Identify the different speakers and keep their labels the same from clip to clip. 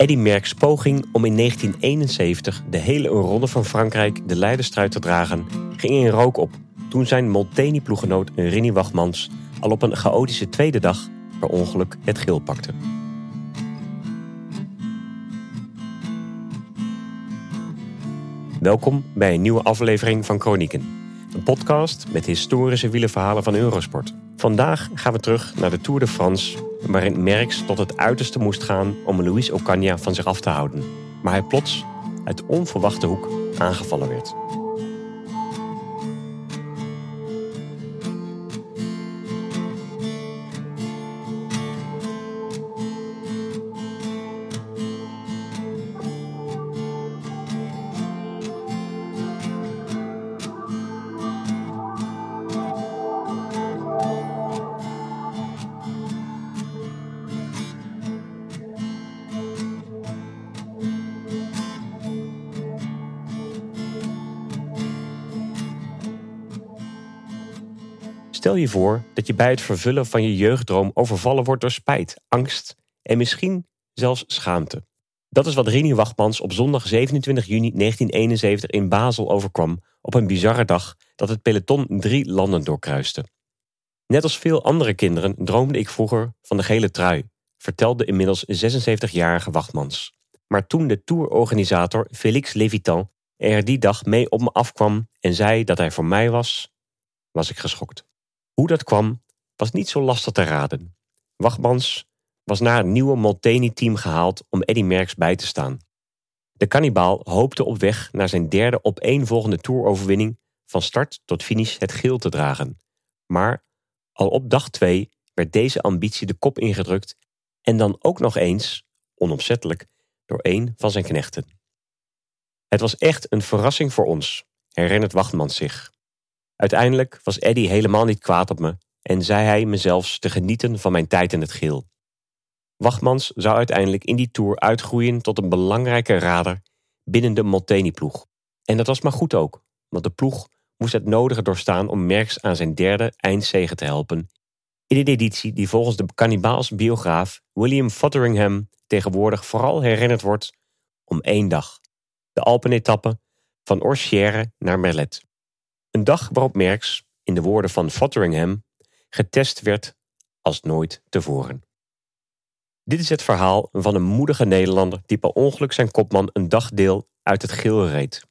Speaker 1: Eddy Merckx poging om in 1971 de hele ronde van Frankrijk de leiderstrui te dragen ging in rook op toen zijn Molteni-ploegenoot Rinnie Wachmans al op een chaotische tweede dag per ongeluk het geel pakte. Welkom bij een nieuwe aflevering van Chronieken. Een podcast met historische wielerverhalen van Eurosport. Vandaag gaan we terug naar de Tour de France, waarin Merckx tot het uiterste moest gaan om Luis Ocaña van zich af te houden. Maar hij plots uit onverwachte hoek aangevallen werd. Stel je voor dat je bij het vervullen van je jeugddroom overvallen wordt door spijt, angst en misschien zelfs schaamte. Dat is wat Rini Wachtmans op zondag 27 juni 1971 in Basel overkwam op een bizarre dag dat het peloton drie landen doorkruiste. Net als veel andere kinderen droomde ik vroeger van de gele trui, vertelde inmiddels 76-jarige Wachtmans. Maar toen de tourorganisator Félix Levitan er die dag mee op me afkwam en zei dat hij voor mij was, was ik geschokt. Hoe dat kwam, was niet zo lastig te raden. Wachtmans was naar een nieuwe Molteni-team gehaald om Eddy Merckx bij te staan. De kannibaal hoopte op weg naar zijn derde opeenvolgende toeroverwinning van start tot finish het geel te dragen. Maar al op dag twee werd deze ambitie de kop ingedrukt en dan ook nog eens, onopzettelijk, door een van zijn knechten. Het was echt een verrassing voor ons, herinnert Wachtmans zich. Uiteindelijk was Eddy helemaal niet kwaad op me en zei hij me zelfs te genieten van mijn tijd in het geel. Wachtmans zou uiteindelijk in die tour uitgroeien tot een belangrijke rader binnen de Molteni-ploeg. En dat was maar goed ook, want de ploeg moest het nodige doorstaan om Merckx aan zijn derde eindzege te helpen. In een editie die volgens de kannibaals biograaf William Fotheringham tegenwoordig vooral herinnerd wordt om één dag. De Alpenetappe van Orchière naar Merlet. Een dag waarop Merckx, in de woorden van Fotheringham, getest werd als nooit tevoren. Dit is het verhaal van een moedige Nederlander die per ongeluk zijn kopman een dagdeel uit het geel reed.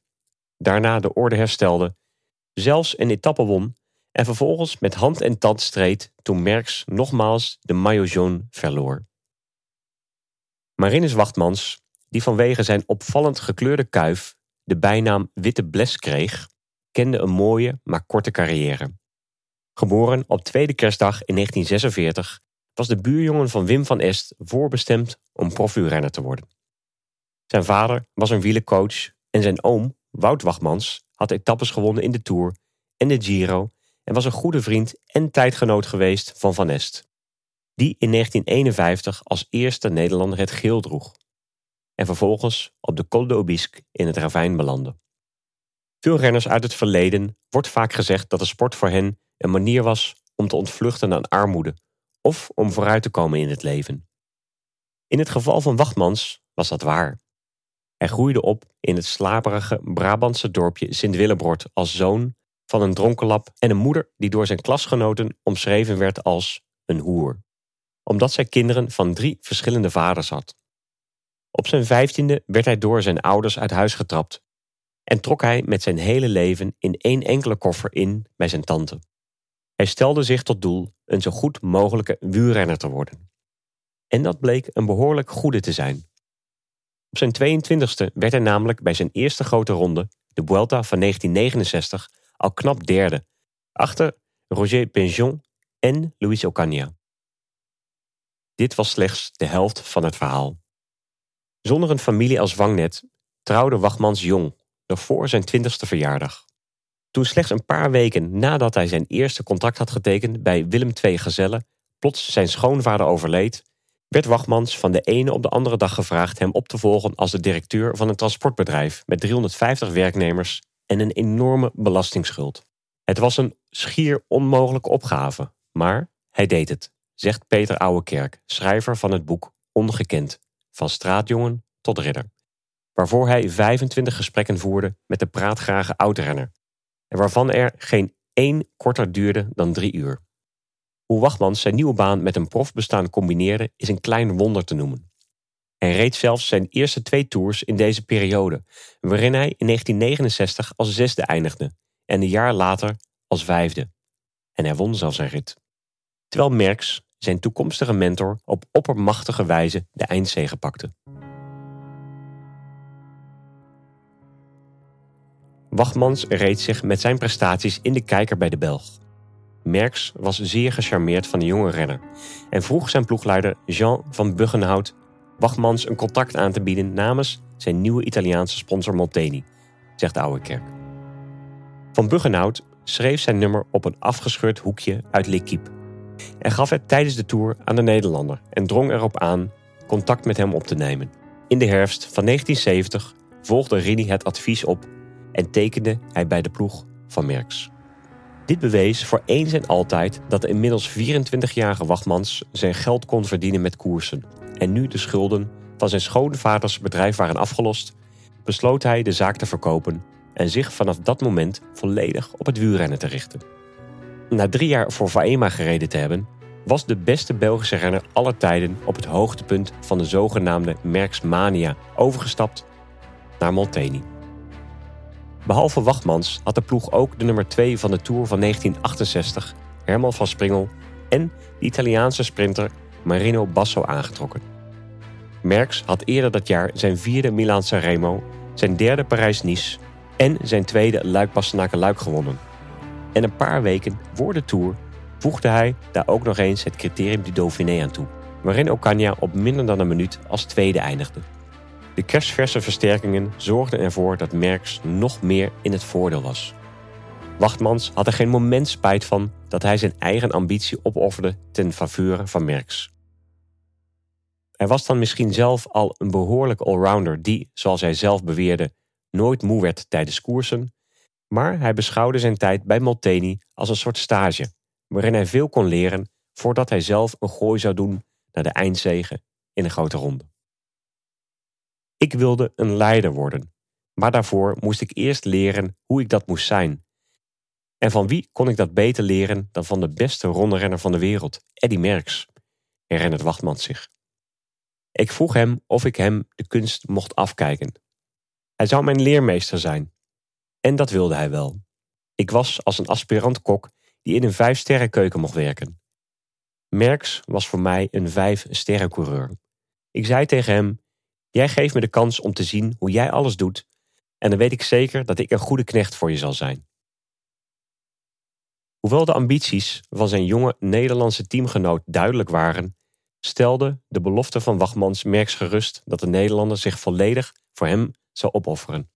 Speaker 1: Daarna de orde herstelde, zelfs een etappe won en vervolgens met hand en tand streed toen Merckx nogmaals de maillot jaune verloor. Marinus Wachtmans, die vanwege zijn opvallend gekleurde kuif de bijnaam Witte Bles kreeg, kende een mooie, maar korte carrière. Geboren op tweede kerstdag in 1946 was de buurjongen van Wim van Est voorbestemd om profuurrenner te worden. Zijn vader was een wielencoach en zijn oom, Wout Wachtmans, had etappes gewonnen in de Tour en de Giro en was een goede vriend en tijdgenoot geweest van Van Est, die in 1951 als eerste Nederlander het geel droeg en vervolgens op de Col d'Aubisque in het ravijn belandde. Veel renners uit het verleden wordt vaak gezegd dat de sport voor hen een manier was om te ontvluchten aan armoede of om vooruit te komen in het leven. In het geval van Wachtmans was dat waar. Hij groeide op in het slaperige Brabantse dorpje Sint-Willebrod als zoon van een dronkenlap en een moeder die door zijn klasgenoten omschreven werd als een hoer, omdat zij kinderen van drie verschillende vaders had. Op zijn vijftiende werd hij door zijn ouders uit huis getrapt en trok hij met zijn hele leven in één enkele koffer in bij zijn tante. Hij stelde zich tot doel een zo goed mogelijke wielrenner te worden. En dat bleek een behoorlijk goede te zijn. Op zijn 22e werd hij namelijk bij zijn eerste grote ronde, de Vuelta van 1969, al knap derde, achter Roger Penjon en Luis Ocaña. Dit was slechts de helft van het verhaal. Zonder een familie als vangnet trouwde Wachmans jong nog voor zijn twintigste verjaardag. Toen slechts een paar weken nadat hij zijn eerste contract had getekend bij Willem II Gezellen plots zijn schoonvader overleed, werd Wachmans van de ene op de andere dag gevraagd hem op te volgen als de directeur van een transportbedrijf met 350 werknemers en een enorme belastingsschuld. Het was een schier onmogelijke opgave, maar hij deed het, zegt Peter Ouwekerk, schrijver van het boek Ongekend, van straatjongen tot ridder. Waarvoor hij 25 gesprekken voerde met de praatgrage oudrenner. En waarvan er geen één korter duurde dan drie uur. Hoe Wachmans zijn nieuwe baan met een profbestaan combineerde is een klein wonder te noemen. Hij reed zelfs zijn eerste twee tours in deze periode, waarin hij in 1969 als zesde eindigde en een jaar later als vijfde. En hij won zelfs zijn rit. Terwijl Merckx, zijn toekomstige mentor, op oppermachtige wijze de eindzege pakte. Wachmans reed zich met zijn prestaties in de kijker bij de Belg. Merckx was zeer gecharmeerd van de jonge renner en vroeg zijn ploegleider Jean van Buggenhout Wachmans een contact aan te bieden namens zijn nieuwe Italiaanse sponsor Molteni, zegt de Oude Kerk. Van Buggenhout schreef zijn nummer op een afgescheurd hoekje uit L'Equipe en gaf het tijdens de tour aan de Nederlander en drong erop aan contact met hem op te nemen. In de herfst van 1970 volgde Rini het advies op en tekende hij bij de ploeg van Merckx. Dit bewees voor eens en altijd dat de inmiddels 24-jarige Wachtmans zijn geld kon verdienen met koersen. En nu de schulden van zijn schoonvaders bedrijf waren afgelost, besloot hij de zaak te verkopen en zich vanaf dat moment volledig op het wielrennen te richten. Na drie jaar voor Vaema gereden te hebben, was de beste Belgische renner aller tijden op het hoogtepunt van de zogenaamde Merksmania overgestapt naar Molteni. Behalve Wachtmans had de ploeg ook de nummer 2 van de Tour van 1968, Herman van Springel, en de Italiaanse sprinter Marino Basso aangetrokken. Merckx had eerder dat jaar zijn vierde Milaan Remo, zijn derde Parijs-Nice en zijn tweede Luik-Bastenaken-Luik gewonnen. En een paar weken voor de Tour voegde hij daar ook nog eens het criterium du Dauphiné aan toe, waarin Ocaña op minder dan een minuut als tweede eindigde. De kerstverse versterkingen zorgden ervoor dat Merckx nog meer in het voordeel was. Wachtmans had er geen moment spijt van dat hij zijn eigen ambitie opofferde ten faveur van Merckx. Hij was dan misschien zelf al een behoorlijk allrounder die, zoals hij zelf beweerde, nooit moe werd tijdens koersen, maar hij beschouwde zijn tijd bij Molteni als een soort stage, waarin hij veel kon leren voordat hij zelf een gooi zou doen naar de eindzegen in een grote ronde. Ik wilde een leider worden, maar daarvoor moest ik eerst leren hoe ik dat moest zijn. En van wie kon ik dat beter leren dan van de beste ronderenner van de wereld, Eddy Merckx, herinnert Wachtmans zich. Ik vroeg hem of ik hem de kunst mocht afkijken. Hij zou mijn leermeester zijn. En dat wilde hij wel. Ik was als een aspirant kok die in een vijf-sterrenkeuken mocht werken. Merckx was voor mij een vijf-sterrencoureur. Ik zei tegen hem Jij geeft me de kans om te zien hoe jij alles doet en dan weet ik zeker dat ik een goede knecht voor je zal zijn. Hoewel de ambities van zijn jonge Nederlandse teamgenoot duidelijk waren, stelde de belofte van Wachmans Merks gerust dat de Nederlander zich volledig voor hem zou opofferen.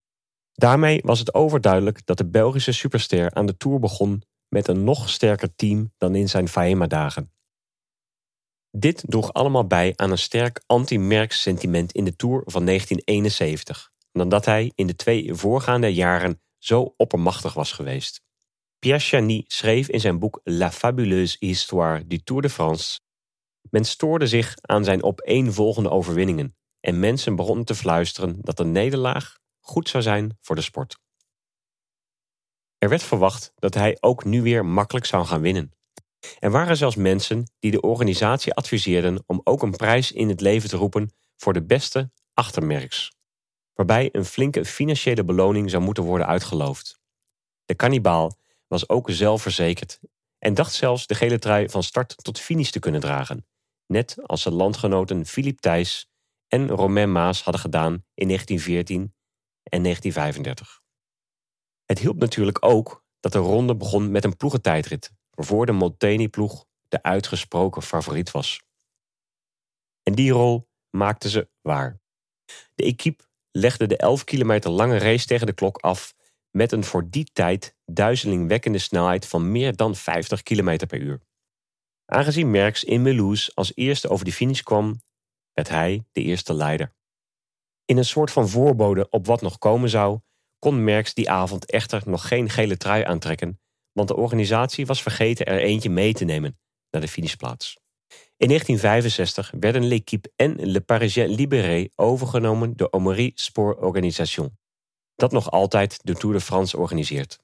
Speaker 1: Daarmee was het overduidelijk dat de Belgische superster aan de Tour begon met een nog sterker team dan in zijn Faema-dagen. Dit droeg allemaal bij aan een sterk anti-Merckx sentiment in de Tour van 1971, dan dat hij in de twee voorgaande jaren zo oppermachtig was geweest. Pierre Chany schreef in zijn boek La fabuleuse histoire du Tour de France: Men stoorde zich aan zijn opeenvolgende overwinningen en mensen begonnen te fluisteren dat een nederlaag goed zou zijn voor de sport. Er werd verwacht dat hij ook nu weer makkelijk zou gaan winnen. Er waren zelfs mensen die de organisatie adviseerden om ook een prijs in het leven te roepen voor de beste achtermerks, waarbij een flinke financiële beloning zou moeten worden uitgeloofd. De kannibaal was ook zelfverzekerd en dacht zelfs de gele trui van start tot finish te kunnen dragen, net als zijn landgenoten Philippe Thijs en Romain Maas hadden gedaan in 1914 en 1935. Het hielp natuurlijk ook dat de ronde begon met een ploegentijdrit waarvoor de Molteni-ploeg de uitgesproken favoriet was. En die rol maakte ze waar. De equipe legde de 11 kilometer lange race tegen de klok af met een voor die tijd duizelingwekkende snelheid van meer dan 50 km per uur. Aangezien Merckx in Melouse als eerste over de finish kwam, werd hij de eerste leider. In een soort van voorbode op wat nog komen zou, kon Merckx die avond echter nog geen gele trui aantrekken want de organisatie was vergeten er eentje mee te nemen naar de finishplaats. In 1965 werden L'Équipe en Le Parisien Libéré overgenomen door Omery Sport Organisation, dat nog altijd de Tour de France organiseert.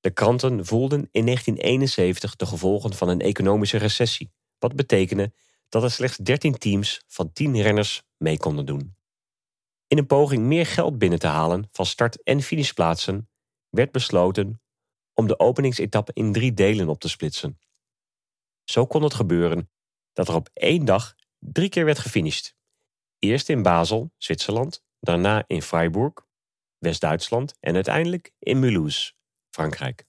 Speaker 1: De kranten voelden in 1971 de gevolgen van een economische recessie, wat betekende dat er slechts 13 teams van 10 renners mee konden doen. In een poging meer geld binnen te halen van start- en finishplaatsen werd besloten om de openingsetappe in drie delen op te splitsen. Zo kon het gebeuren dat er op één dag drie keer werd gefinished. Eerst in Basel, Zwitserland, daarna in Freiburg, West-Duitsland en uiteindelijk in Mulhouse, Frankrijk.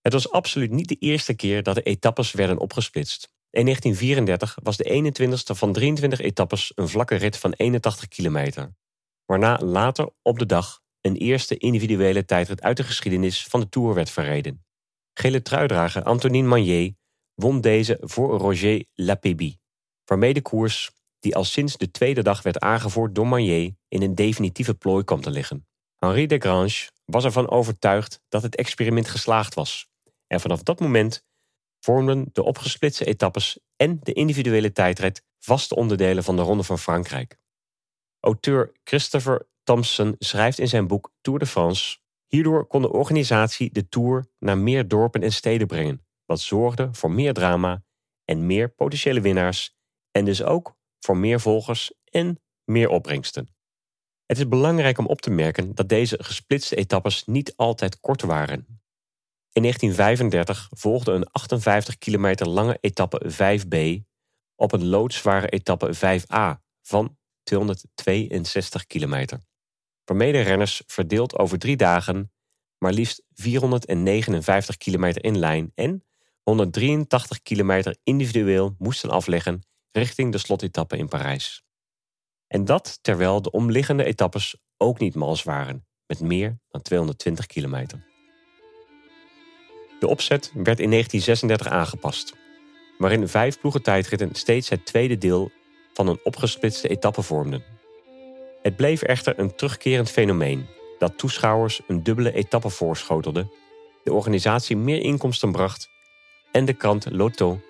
Speaker 1: Het was absoluut niet de eerste keer dat de etappes werden opgesplitst. In 1934 was de 21ste van 23 etappes een vlakke rit van 81 kilometer, waarna later op de dag een eerste individuele tijdrit uit de geschiedenis van de Tour werd verreden. Gele truidrager Antonin Magnier won deze voor Roger Lapébie, waarmee de koers, die al sinds de tweede dag werd aangevoerd door Magnier, in een definitieve plooi kwam te liggen. Henri de Grange was ervan overtuigd dat het experiment geslaagd was, en vanaf dat moment vormden de opgesplitste etappes en de individuele tijdrit vaste onderdelen van de Ronde van Frankrijk. Auteur Christopher Thompson schrijft in zijn boek Tour de France: Hierdoor kon de organisatie de Tour naar meer dorpen en steden brengen, wat zorgde voor meer drama en meer potentiële winnaars, en dus ook voor meer volgers en meer opbrengsten. Het is belangrijk om op te merken dat deze gesplitste etappes niet altijd kort waren. In 1935 volgde een 58 kilometer lange etappe 5B op een loodzware etappe 5A van 262 kilometer, waarmee de renners verdeeld over drie dagen maar liefst 459 kilometer in lijn en 183 kilometer individueel moesten afleggen richting de slotetappe in Parijs. En dat terwijl de omliggende etappes ook niet mals waren, met meer dan 220 kilometer. De opzet werd in 1936 aangepast, waarin vijf ploegentijdritten steeds het tweede deel van een opgesplitste etappe vormden. Het bleef echter een terugkerend fenomeen dat toeschouwers een dubbele etappe voorschotelde, de organisatie meer inkomsten bracht en de krant Lotto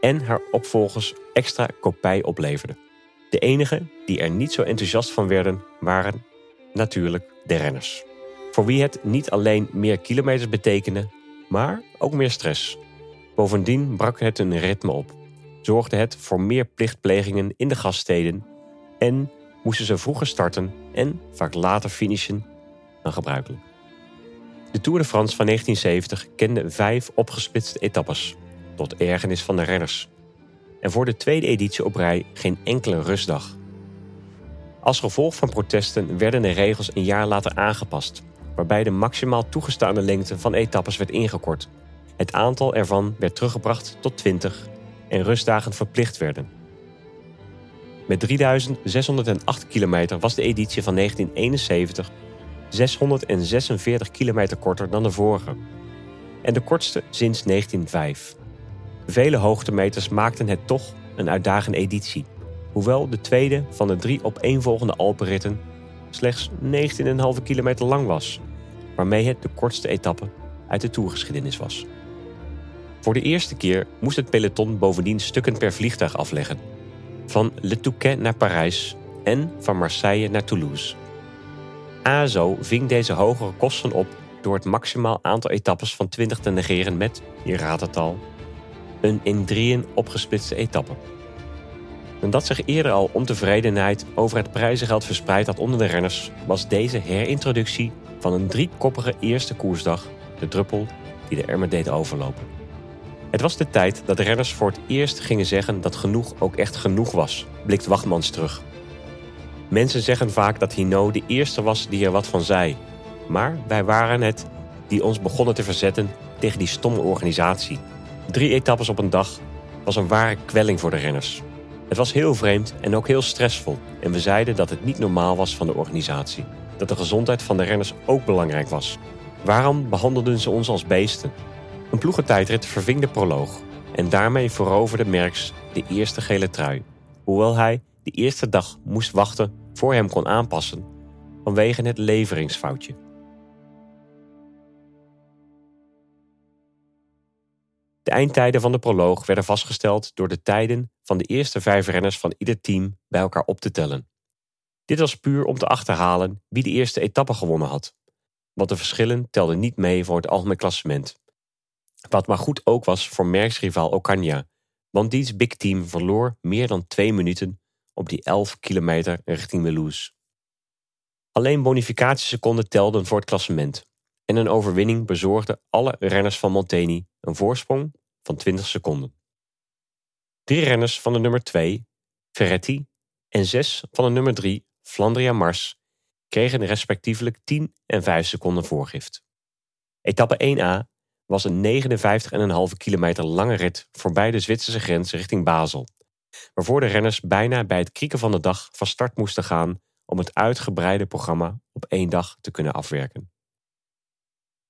Speaker 1: en haar opvolgers extra kopij opleverde. De enigen die er niet zo enthousiast van werden waren natuurlijk de renners. Voor wie het niet alleen meer kilometers betekende, maar ook meer stress. Bovendien brak het een ritme op, zorgde het voor meer plichtplegingen in de gaststeden en moesten ze vroeger starten en vaak later finishen dan gebruikelijk. De Tour de France van 1970 kende vijf opgesplitste etappes, tot ergernis van de renners. En voor de tweede editie op rij geen enkele rustdag. Als gevolg van protesten werden de regels een jaar later aangepast, waarbij de maximaal toegestane lengte van etappes werd ingekort. Het aantal ervan werd teruggebracht tot 20 en rustdagen verplicht werden. Met 3608 kilometer was de editie van 1971 646 kilometer korter dan de vorige. En de kortste sinds 1905. Vele hoogtemeters maakten het toch een uitdagende editie. Hoewel de tweede van de drie opeenvolgende Alpenritten slechts 19,5 kilometer lang was, waarmee het de kortste etappe uit de toergeschiedenis was. Voor de eerste keer moest het peloton bovendien stukken per vliegtuig afleggen. Van Le Touquet naar Parijs en van Marseille naar Toulouse. ASO ving deze hogere kosten op door het maximaal aantal etappes van 20 te negeren met, je raadt het al, een in drieën opgesplitste etappe. Nadat zich eerder al ontevredenheid over het prijzengeld verspreid had onder de renners, was deze herintroductie van een driekoppige eerste koersdag de druppel die de emmer deed overlopen. Het was de tijd dat renners voor het eerst gingen zeggen dat genoeg ook echt genoeg was, blikt Wachtmans terug. Mensen zeggen vaak dat Hino de eerste was die er wat van zei. Maar wij waren het die ons begonnen te verzetten tegen die stomme organisatie. Drie etappes op een dag was een ware kwelling voor de renners. Het was heel vreemd en ook heel stressvol. En we zeiden dat het niet normaal was van de organisatie. Dat de gezondheid van de renners ook belangrijk was. Waarom behandelden ze ons als beesten? Een ploegentijdrit verving de proloog. En daarmee veroverde Merckx de eerste gele trui. Hoewel hij de eerste dag moest wachten voor hem kon aanpassen vanwege het leveringsfoutje. De eindtijden van de proloog werden vastgesteld door de tijden van de eerste vijf renners van ieder team bij elkaar op te tellen. Dit was puur om te achterhalen wie de eerste etappe gewonnen had, want de verschillen telden niet mee voor het algemeen klassement. Wat maar goed ook was voor merksrivaal Ocaña, want diens big team verloor meer dan twee minuten op die 11 kilometer richting Melouse. Alleen bonificatieseconden telden voor het klassement en een overwinning bezorgde alle renners van Monteni een voorsprong van 20 seconden. Drie renners van de nummer 2, Ferretti, en zes van de nummer 3, Flandria Mars, kregen respectievelijk 10 en 5 seconden voorgift. Etappe 1a was een 59,5 kilometer lange rit voorbij de Zwitserse grens richting Basel, waarvoor de renners bijna bij het krieken van de dag van start moesten gaan om het uitgebreide programma op één dag te kunnen afwerken.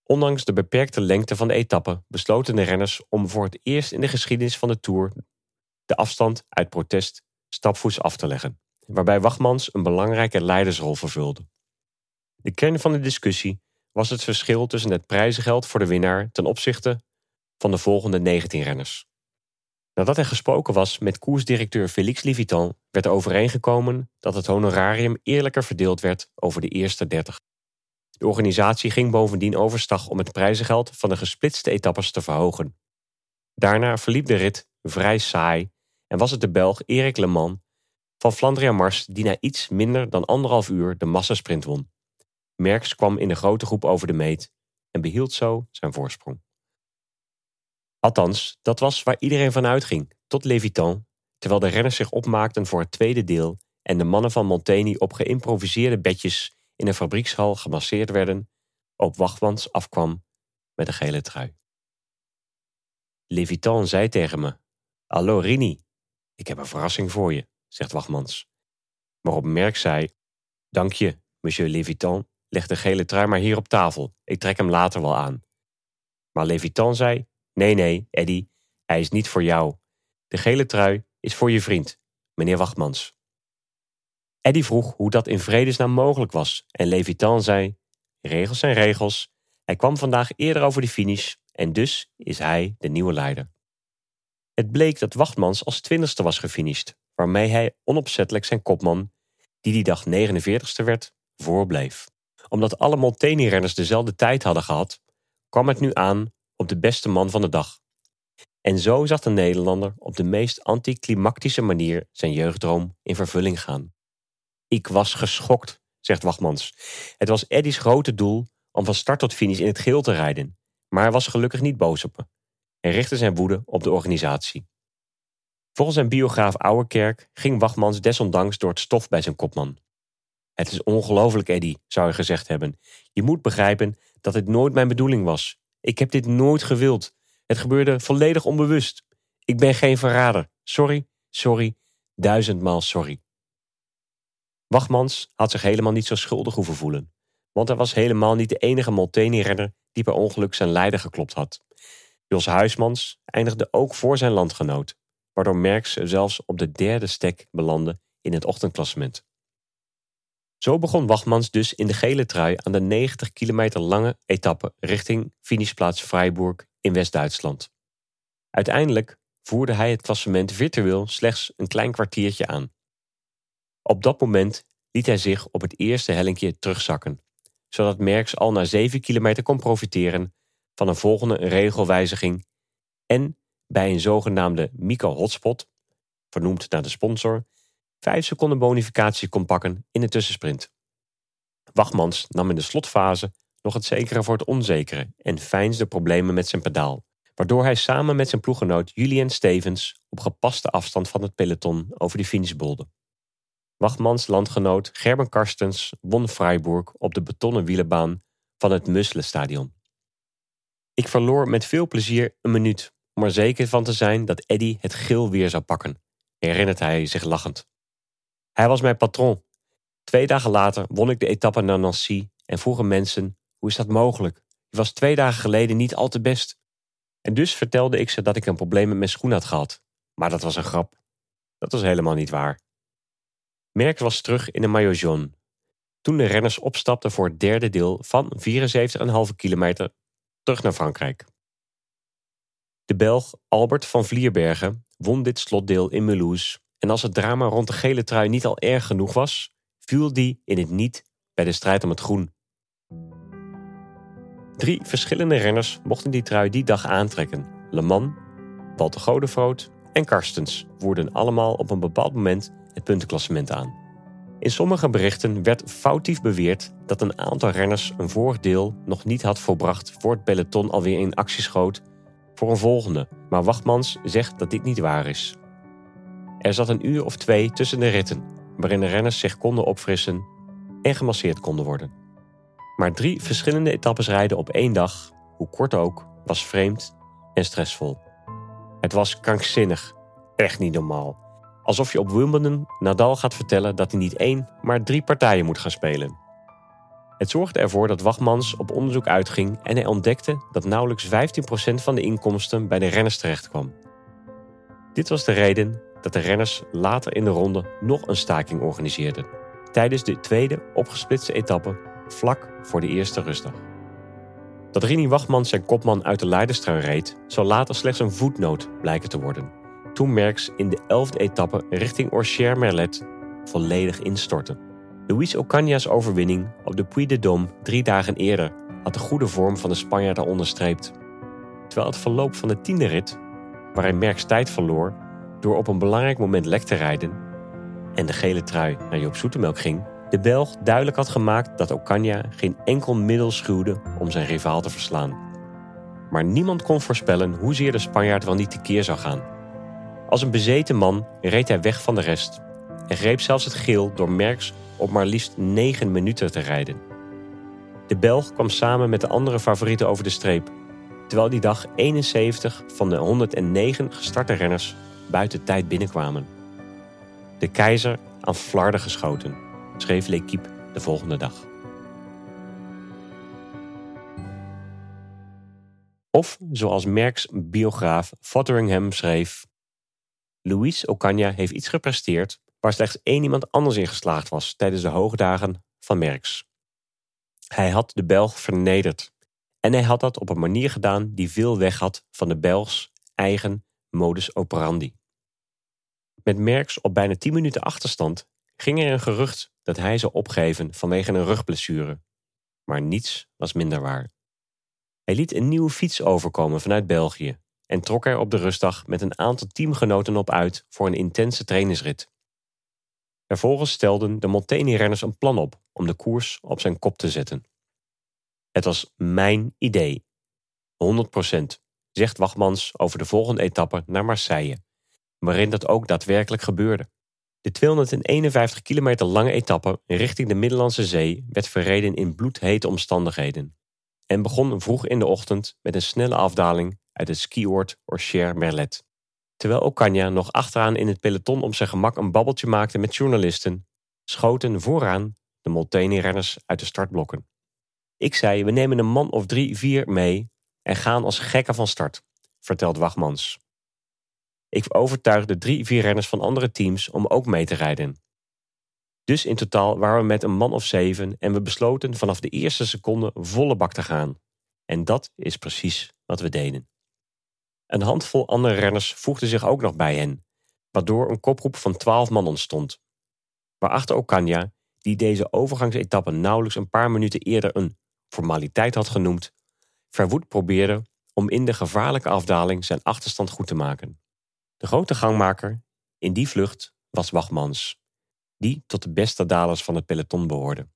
Speaker 1: Ondanks de beperkte lengte van de etappe besloten de renners om voor het eerst in de geschiedenis van de Tour de afstand uit protest stapvoets af te leggen, waarbij Wachmans een belangrijke leidersrol vervulde. De kern van de discussie was het verschil tussen het prijzengeld voor de winnaar ten opzichte van de volgende 19 renners. Nadat er gesproken was met koersdirecteur Félix Livitan, werd er overeengekomen dat het honorarium eerlijker verdeeld werd over de eerste 30. De organisatie ging bovendien overstag om het prijzengeld van de gesplitste etappes te verhogen. Daarna verliep de rit vrij saai en was het de Belg Erik Le Mans van Flandria Mars die na iets minder dan anderhalf uur de massasprint won. Merckx kwam in de grote groep over de meet en behield zo zijn voorsprong. Althans, dat was waar iedereen van uitging, tot Levitan, terwijl de renners zich opmaakten voor het tweede deel en de mannen van Monteni op geïmproviseerde bedjes in een fabriekshal gemasseerd werden, op Wachtmans afkwam met een gele trui. Levitan zei tegen me: Hallo Rini, ik heb een verrassing voor je, zegt Wachtmans. Waarop Merk zei: Dank je, monsieur Levitan, leg de gele trui maar hier op tafel, ik trek hem later wel aan. Maar Levitan zei: Nee, nee, Eddy, hij is niet voor jou. De gele trui is voor je vriend, meneer Wachtmans. Eddy vroeg hoe dat in vredesnaam mogelijk was en Levitan zei: Regels zijn regels. Hij kwam vandaag eerder over de finish en dus is hij de nieuwe leider. Het bleek dat Wachtmans als twintigste was gefinished, waarmee hij onopzettelijk zijn kopman, die die dag 49ste werd, voorbleef. Omdat alle Molteni-renners dezelfde tijd hadden gehad, kwam het nu aan op de beste man van de dag. En zo zag de Nederlander op de meest anticlimactische manier zijn jeugddroom in vervulling gaan. Ik was geschokt, zegt Wachtmans. Het was Eddy's grote doel om van start tot finish in het geel te rijden, maar hij was gelukkig niet boos op me en richtte zijn woede op de organisatie. Volgens zijn biograaf Ouwerkerk ging Wachtmans desondanks door het stof bij zijn kopman. Het is ongelooflijk, Eddy, zou hij gezegd hebben. Je moet begrijpen dat dit nooit mijn bedoeling was. Ik heb dit nooit gewild. Het gebeurde volledig onbewust. Ik ben geen verrader. Sorry, sorry, duizendmaal sorry. Wachmans had zich helemaal niet zo schuldig hoeven voelen, want hij was helemaal niet de enige Molteni-renner die per ongeluk zijn leider geklopt had. Jos Huismans eindigde ook voor zijn landgenoot, waardoor Merckx zelfs op de derde stek belandde in het ochtendklassement. Zo begon Wachmans dus in de gele trui aan de 90 kilometer lange etappe richting finishplaats Freiburg in West-Duitsland. Uiteindelijk voerde hij het klassement virtueel slechts een klein kwartiertje aan. Op dat moment liet hij zich op het eerste hellinkje terugzakken, zodat Merckx al na 7 kilometer kon profiteren van een volgende regelwijziging en bij een zogenaamde micro-hotspot, vernoemd naar de sponsor, 5 seconden bonificatie kon pakken in de tussensprint. Wachmans nam in de slotfase nog het zekere voor het onzekere en feinsde problemen met zijn pedaal, waardoor hij samen met zijn ploeggenoot Julian Stevens op gepaste afstand van het peloton over de finish bolde. Wachmans landgenoot Gerben Karstens won Freiburg op de betonnen wielenbaan van het Musle-stadion. Ik verloor met veel plezier een minuut om er zeker van te zijn dat Eddy het geel weer zou pakken, herinnert hij zich lachend. Hij was mijn patron. Twee dagen later won ik de etappe naar Nancy en vroegen mensen: hoe is dat mogelijk? Je was twee dagen geleden niet al te best. En dus vertelde ik ze dat ik een probleem met mijn schoen had gehad. Maar dat was een grap. Dat was helemaal niet waar. Merck was terug in de maillot jaune. Toen de renners opstapten voor het derde deel van 74,5 kilometer terug naar Frankrijk. De Belg Albert van Vlierbergen won dit slotdeel in Mulhouse en als het drama rond de gele trui niet al erg genoeg was, viel die in het niet bij de strijd om het groen. Drie verschillende renners mochten die trui die dag aantrekken. Le Mans, Walter Godefroot en Karstens voerden allemaal op een bepaald moment het puntenklassement aan. In sommige berichten werd foutief beweerd dat een aantal renners een vorig deel nog niet had volbracht voor het peloton alweer in actie schoot voor een volgende, maar Wachtmans zegt dat dit niet waar is. Er zat een uur of twee tussen de ritten, waarin de renners zich konden opfrissen en gemasseerd konden worden. Maar drie verschillende etappes rijden op één dag, hoe kort ook, was vreemd en stressvol. Het was krankzinnig, echt niet normaal. Alsof je op Wimbledon Nadal gaat vertellen dat hij niet één, maar drie partijen moet gaan spelen. Het zorgde ervoor dat Wachmans op onderzoek uitging en hij ontdekte dat nauwelijks 15% van de inkomsten bij de renners terechtkwam. Dit was de reden dat de renners later in de ronde nog een staking organiseerden, tijdens de tweede opgesplitste etappe vlak voor de eerste rustdag. Dat Rini Wachmans zijn kopman uit de Leiderstrui reed, zou later slechts een voetnoot blijken te worden. Toen Merckx in de elfde etappe richting Orcher-Merlet volledig instortte. Luis Ocaña's overwinning op de Puy de Dôme drie dagen eerder had de goede vorm van de Spanjaard onderstreept. Terwijl het verloop van de tiende rit, waarin Merckx tijd verloor door op een belangrijk moment lek te rijden en de gele trui naar Joop Zoetemelk ging, de Belg duidelijk had gemaakt dat Ocaña geen enkel middel schuwde om zijn rivaal te verslaan. Maar niemand kon voorspellen hoezeer de Spanjaard wel niet tekeer zou gaan. Als een bezeten man reed hij weg van de rest en greep zelfs het geel door Merckx op maar liefst 9 minuten te rijden. De Belg kwam samen met de andere favorieten over de streep, terwijl die dag 71 van de 109 gestarte renners buiten tijd binnenkwamen. De keizer aan flarden geschoten, schreef L'Equipe de volgende dag. Of zoals Merckx biograaf Fotheringham schreef: Louis Ocaña heeft iets gepresteerd waar slechts één iemand anders in geslaagd was tijdens de hoogdagen van Merckx. Hij had de Belg vernederd en hij had dat op een manier gedaan die veel weg had van de Belgs eigen modus operandi. Met Merckx op bijna 10 minuten achterstand ging er een gerucht dat hij zou opgeven vanwege een rugblessure. Maar niets was minder waar. Hij liet een nieuwe fiets overkomen vanuit België en trok er op de rustdag met een aantal teamgenoten op uit voor een intense trainingsrit. Vervolgens stelden de Molteni-renners een plan op om de koers op zijn kop te zetten. Het was mijn idee. 100%, zegt Wachmans over de volgende etappe naar Marseille, waarin dat ook daadwerkelijk gebeurde. De 251 kilometer lange etappe richting de Middellandse Zee werd verreden in bloedhete omstandigheden en begon vroeg in de ochtend met een snelle afdaling uit het skioord Orcher-Merlet. Terwijl Ocaña nog achteraan in het peloton op zijn gemak een babbeltje maakte met journalisten, schoten vooraan de Molteni-renners uit de startblokken. Ik zei, we nemen een man of drie, vier mee en gaan als gekken van start, vertelt Wachmans. Ik overtuigde drie, vier renners van andere teams om ook mee te rijden. Dus in totaal waren we met een man of zeven en we besloten vanaf de eerste seconde volle bak te gaan. En dat is precies wat we deden. Een handvol andere renners voegde zich ook nog bij hen, waardoor een kopgroep van twaalf man ontstond. Waarachter Ocaña, die deze overgangsetappe nauwelijks een paar minuten eerder een formaliteit had genoemd, verwoed probeerde om in de gevaarlijke afdaling zijn achterstand goed te maken. De grote gangmaker in die vlucht was Wachmans, die tot de beste dalers van het peloton behoorde.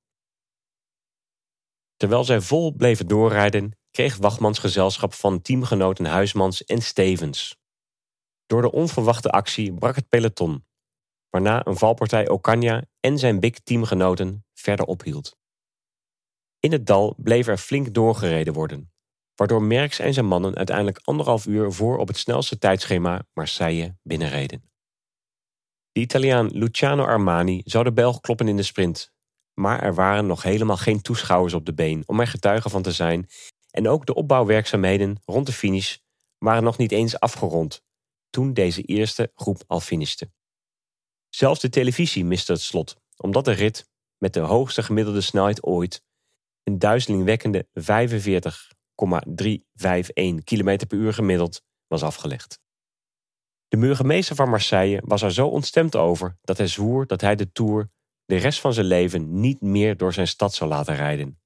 Speaker 1: Terwijl zij vol bleven doorrijden, kreeg Wachmans gezelschap van teamgenoten Huismans en Stevens. Door de onverwachte actie brak het peloton, waarna een valpartij Ocaña en zijn big teamgenoten verder ophield. In het dal bleef er flink doorgereden worden, waardoor Merckx en zijn mannen uiteindelijk anderhalf uur voor op het snelste tijdschema Marseille binnenreden. De Italiaan Luciano Armani zou de Belg kloppen in de sprint, maar er waren nog helemaal geen toeschouwers op de been om er getuige van te zijn en ook de opbouwwerkzaamheden rond de finish waren nog niet eens afgerond toen deze eerste groep al finishte. Zelfs de televisie miste het slot, omdat de rit met de hoogste gemiddelde snelheid ooit een duizelingwekkende 45,351 km per uur gemiddeld was afgelegd. De burgemeester van Marseille was er zo ontstemd over dat hij zwoer dat hij de Tour de rest van zijn leven niet meer door zijn stad zou laten rijden.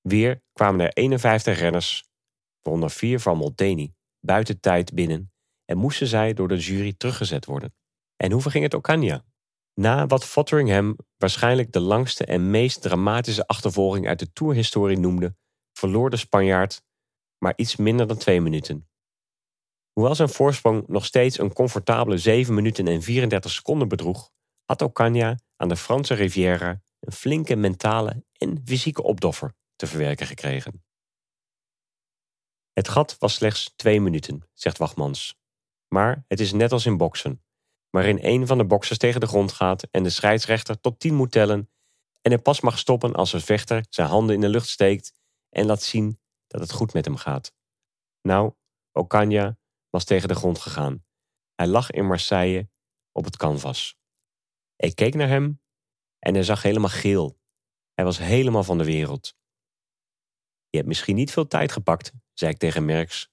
Speaker 1: Weer kwamen er 51 renners, waaronder vier van Molteni, buiten tijd binnen en moesten zij door de jury teruggezet worden. En hoe verging het Ocania? Na wat Fotheringham waarschijnlijk de langste en meest dramatische achtervolging uit de tourhistorie noemde, verloor de Spanjaard maar iets minder dan twee minuten. Hoewel zijn voorsprong nog steeds een comfortabele 7 minuten en 34 seconden bedroeg, had Ocania aan de Franse Riviera een flinke mentale en fysieke opdoffer te verwerken gekregen. Het gat was slechts twee minuten, zegt Wachmans. Maar het is net als in boksen, waarin een van de boksers tegen de grond gaat en de scheidsrechter tot tien moet tellen en er pas mag stoppen als een vechter zijn handen in de lucht steekt en laat zien dat het goed met hem gaat. Nou, Ocania was tegen de grond gegaan. Hij lag in Marseille op het canvas. Ik keek naar hem en hij zag helemaal geel. Hij was helemaal van de wereld. Je hebt misschien niet veel tijd gepakt, zei ik tegen Merks,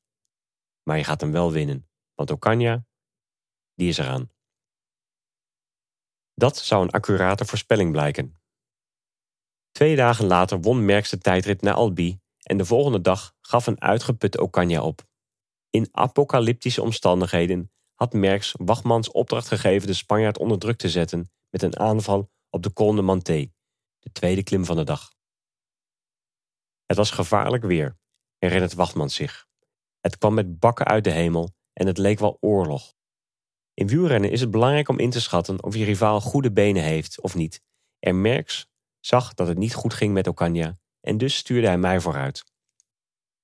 Speaker 1: maar je gaat hem wel winnen, want Ocania, die is eraan. Dat zou een accurate voorspelling blijken. Twee dagen later won Merks de tijdrit naar Albi en de volgende dag gaf een uitgeputte Ocania op. In apocalyptische omstandigheden had Merks Wachmans opdracht gegeven de Spanjaard onder druk te zetten met een aanval op de Col de Manté, de tweede klim van de dag. Het was gevaarlijk weer, herinnert Wachtmans zich. Het kwam met bakken uit de hemel en het leek wel oorlog. In wielrennen is het belangrijk om in te schatten of je rivaal goede benen heeft of niet. En Merks zag dat het niet goed ging met Ocania en dus stuurde hij mij vooruit.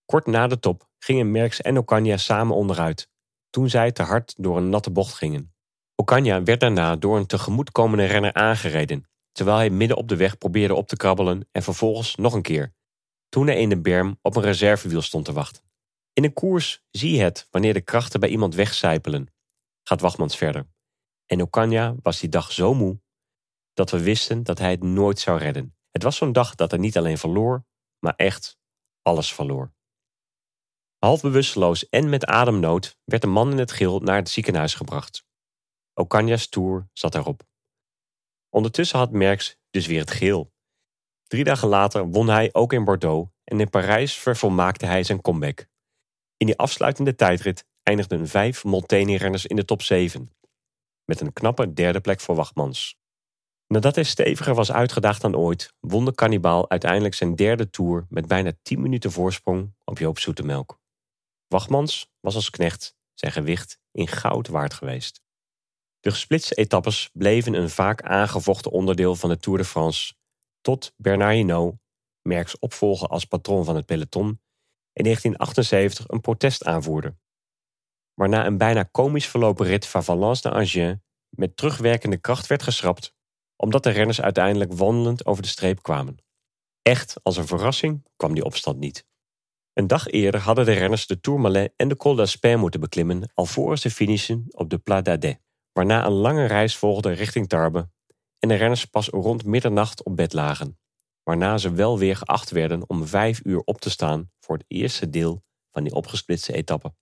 Speaker 1: Kort na de top gingen Merks en Ocania samen onderuit, toen zij te hard door een natte bocht gingen. Ocania werd daarna door een tegemoetkomende renner aangereden, terwijl hij midden op de weg probeerde op te krabbelen en vervolgens nog een keer, toen hij in de berm op een reservewiel stond te wachten. In een koers zie je het wanneer de krachten bij iemand wegcijpelen, gaat Wachtmans verder. En Ocania was die dag zo moe dat we wisten dat hij het nooit zou redden. Het was zo'n dag dat hij niet alleen verloor, maar echt alles verloor. Half bewusteloos en met ademnood werd de man in het geel naar het ziekenhuis gebracht. Ocanja's tour zat daarop. Ondertussen had Merckx dus weer het geel. Drie dagen later won hij ook in Bordeaux en in Parijs vervolmaakte hij zijn comeback. In die afsluitende tijdrit eindigden vijf Molteni-renners in de top 7, met een knappe derde plek voor Wachtmans. Nadat hij steviger was uitgedaagd dan ooit, won de kannibaal uiteindelijk zijn derde tour met bijna 10 minuten voorsprong op Joop Zoetemelk. Wachtmans was als knecht zijn gewicht in goud waard geweest. De gesplitste etappes bleven een vaak aangevochten onderdeel van de Tour de France, tot Bernard Hinault, Merckx opvolger als patroon van het peloton, in 1978 een protest aanvoerde. Waarna een bijna komisch verlopen rit van Valence naar Angers met terugwerkende kracht werd geschrapt, omdat de renners uiteindelijk wandelend over de streep kwamen. Echt als een verrassing kwam die opstand niet. Een dag eerder hadden de renners de Tourmalet en de Col d'Aspin moeten beklimmen alvorens ze finishen op de Pla d'Adet, waarna een lange reis volgde richting Tarbes en de renners pas rond middernacht op bed lagen, waarna ze wel weer geacht werden om vijf uur op te staan voor het eerste deel van die opgesplitste etappe.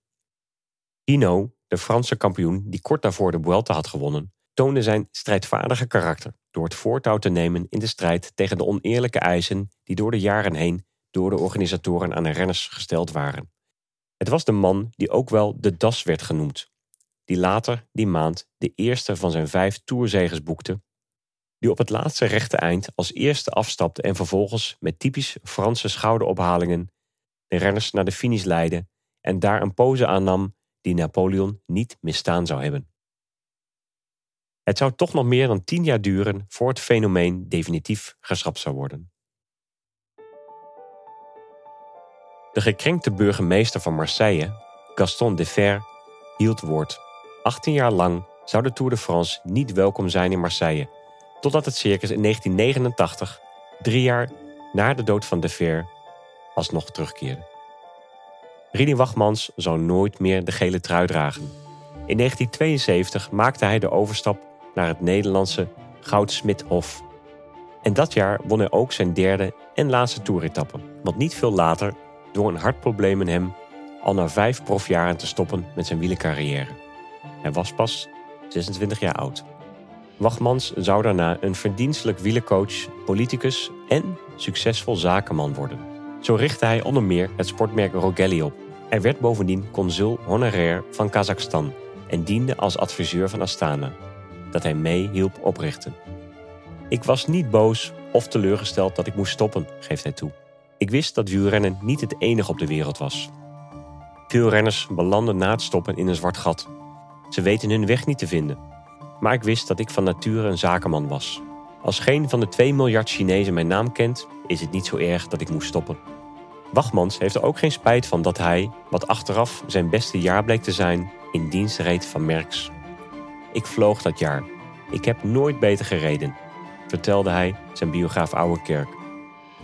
Speaker 1: Hino, de Franse kampioen die kort daarvoor de Vuelta had gewonnen, toonde zijn strijdvaardige karakter door het voortouw te nemen in de strijd tegen de oneerlijke eisen die door de jaren heen door de organisatoren aan de renners gesteld waren. Het was de man die ook wel de Das werd genoemd, die later die maand de eerste van zijn vijf toerzegers boekte, die op het laatste rechte eind als eerste afstapte en vervolgens met typisch Franse schouderophalingen de renners naar de finish leidde en daar een pose aannam die Napoleon niet misstaan zou hebben. Het zou toch nog meer dan tien jaar duren voor het fenomeen definitief geschrapt zou worden. De gekrenkte burgemeester van Marseille, Gaston Defer, hield woord. 18 jaar lang zou de Tour de France niet welkom zijn in Marseille, totdat het circus in 1989, drie jaar na de dood van Defer, alsnog terugkeerde. Rini Wachmans zou nooit meer de gele trui dragen. In 1972 maakte hij de overstap naar het Nederlandse Goudsmidhof. En dat jaar won hij ook zijn derde en laatste toeretappe, want niet veel later door een hartprobleem in hem al na vijf profjaren te stoppen met zijn wielercarrière. Hij was pas 26 jaar oud. Wachmans zou daarna een verdienstelijk wielercoach, politicus en succesvol zakenman worden. Zo richtte hij onder meer het sportmerk Rogelli op. Hij werd bovendien consul honorair van Kazachstan en diende als adviseur van Astana, dat hij mee hielp oprichten. Ik was niet boos of teleurgesteld dat ik moest stoppen, geeft hij toe. Ik wist dat wielrennen niet het enige op de wereld was. Veel renners belanden na het stoppen in een zwart gat. Ze weten hun weg niet te vinden. Maar ik wist dat ik van nature een zakenman was. Als geen van de 2 miljard Chinezen mijn naam kent, is het niet zo erg dat ik moest stoppen. Wachmans heeft er ook geen spijt van dat hij, wat achteraf zijn beste jaar bleek te zijn, in dienst reed van Merks. Ik vloog dat jaar. Ik heb nooit beter gereden, vertelde hij zijn biograaf Ouwerkerk.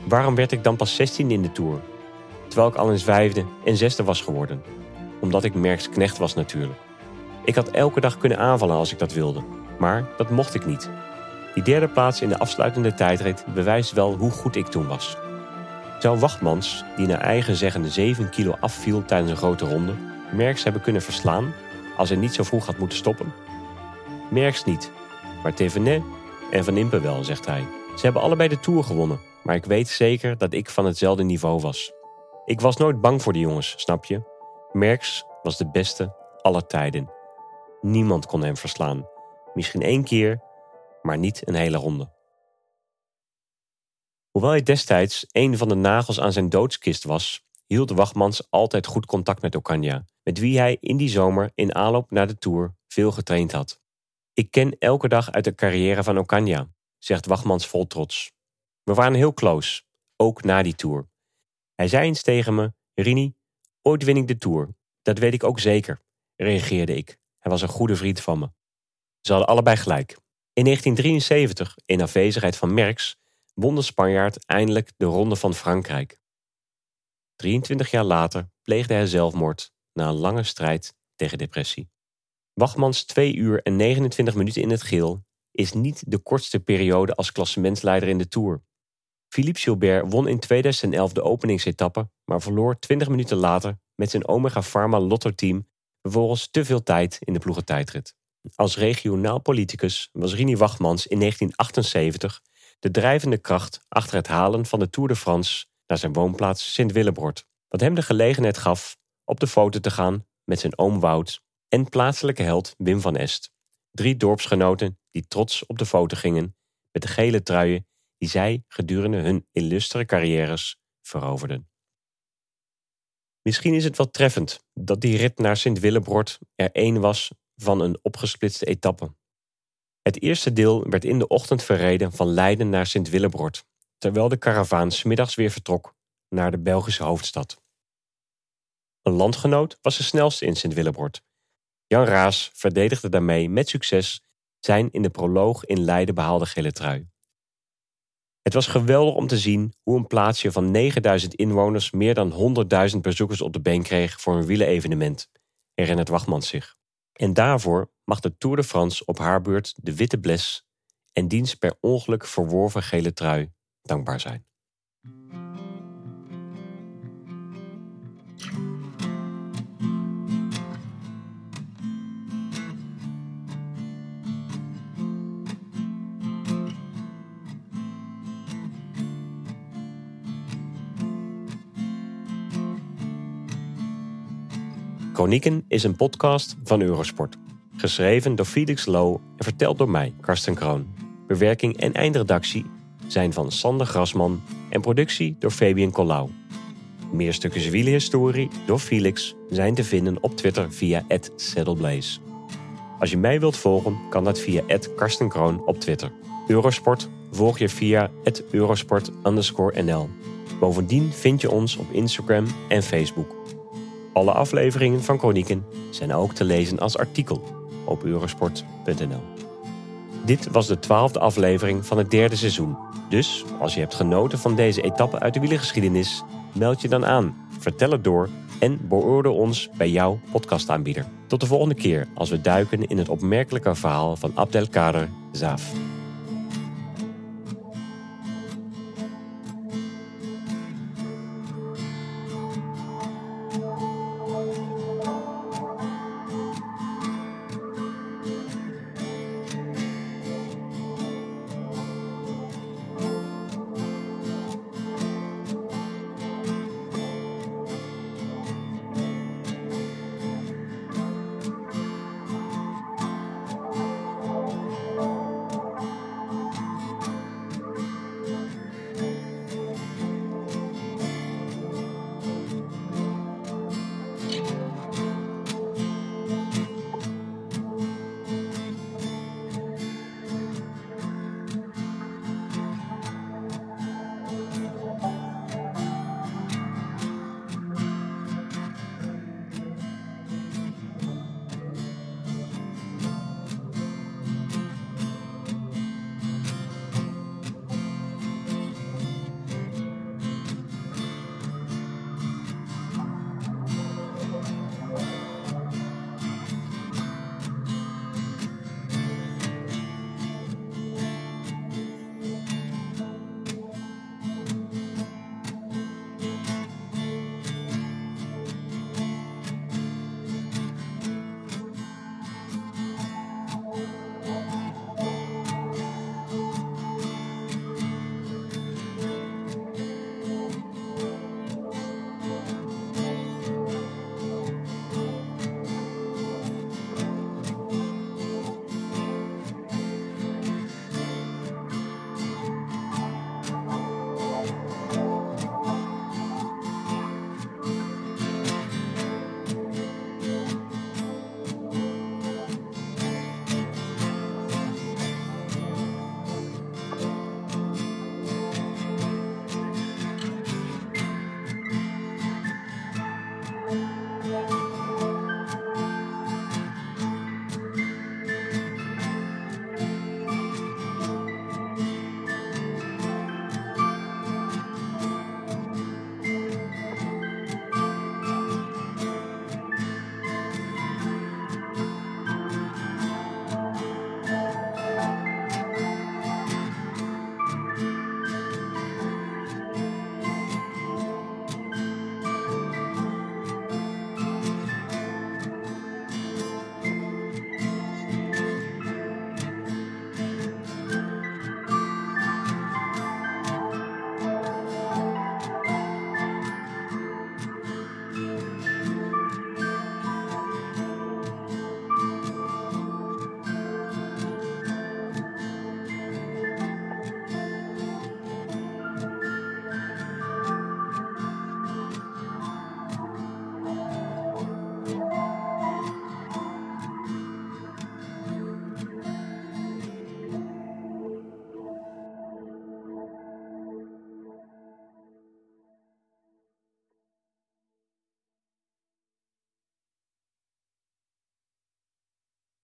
Speaker 1: Waarom werd ik dan pas 16 in de Tour? Terwijl ik al eens vijfde en zesde was geworden. Omdat ik Merks knecht was natuurlijk. Ik had elke dag kunnen aanvallen als ik dat wilde. Maar dat mocht ik niet. Die derde plaats in de afsluitende tijdrit bewijst wel hoe goed ik toen was. Zou Wachtmans, die naar eigen zeggende 7 kilo afviel tijdens een grote ronde, Merks hebben kunnen verslaan als hij niet zo vroeg had moeten stoppen? Merks niet, maar Thévenet en Van Impe wel, zegt hij. Ze hebben allebei de Tour gewonnen, maar ik weet zeker dat ik van hetzelfde niveau was. Ik was nooit bang voor de jongens, snap je? Merks was de beste aller tijden. Niemand kon hem verslaan. Misschien één keer, maar niet een hele ronde. Hoewel hij destijds een van de nagels aan zijn doodskist was, hield Wachmans altijd goed contact met Ocaña, met wie hij in die zomer in aanloop naar de Tour veel getraind had. Ik ken elke dag uit de carrière van Ocaña, zegt Wachmans vol trots. We waren heel close, ook na die Tour. Hij zei eens tegen me, Rini, ooit win ik de Tour. Dat weet ik ook zeker, reageerde ik. Hij was een goede vriend van me. Ze hadden allebei gelijk. In 1973, in afwezigheid van Merckx, won de Spanjaard eindelijk de Ronde van Frankrijk. 23 jaar later pleegde hij zelfmoord na een lange strijd tegen depressie. Wachmans 2 uur en 29 minuten in het geel is niet de kortste periode als klassementsleider in de Tour. Philippe Gilbert won in 2011 de openingsetappe, maar verloor 20 minuten later met zijn Omega Pharma Lotto-team vervolgens te veel tijd in de ploegentijdrit. Als regionaal politicus was Rini Wachmans in 1978 de drijvende kracht achter het halen van de Tour de France naar zijn woonplaats Sint-Willebrord, wat hem de gelegenheid gaf op de foto te gaan met zijn oom Wout en plaatselijke held Wim van Est. Drie dorpsgenoten die trots op de foto gingen met de gele truien die zij gedurende hun illustere carrières veroverden. Misschien is het wel treffend dat die rit naar Sint-Willebrord er één was van een opgesplitste etappe. Het eerste deel werd in de ochtend verreden van Leiden naar Sint-Willebrord, terwijl de karavaan smiddags weer vertrok naar de Belgische hoofdstad. Een landgenoot was de snelste in Sint-Willebrord. Jan Raas verdedigde daarmee met succes zijn in de proloog in Leiden behaalde gele trui. Het was geweldig om te zien hoe een plaatsje van 9000 inwoners meer dan 100.000 bezoekers op de been kreeg voor een wielenevenement, herinnert Wachmans zich. En daarvoor mag de Tour de France op haar beurt de witte bles en diens per ongeluk verworven gele trui dankbaar zijn. Chronieken is een podcast van Eurosport. Geschreven door Felix Low en verteld door mij, Karsten Kroon. Bewerking en eindredactie zijn van Sander Grasman en productie door Fabian Collau. Meer stukken wielerhistorie door Felix zijn te vinden op Twitter via @saddleblaze. Als je mij wilt volgen, kan dat via @karstenkroon op Twitter. Eurosport volg je via @eurosport_nl. Bovendien vind je ons op Instagram en Facebook. Alle afleveringen van Chronieken zijn ook te lezen als artikel op eurosport.nl. Dit was de twaalfde aflevering van het derde seizoen. Dus als je hebt genoten van deze etappe uit de wielergeschiedenis, meld je dan aan, vertel het door en beoordeel ons bij jouw podcastaanbieder. Tot de volgende keer als we duiken in het opmerkelijke verhaal van Abdelkader Zaaf.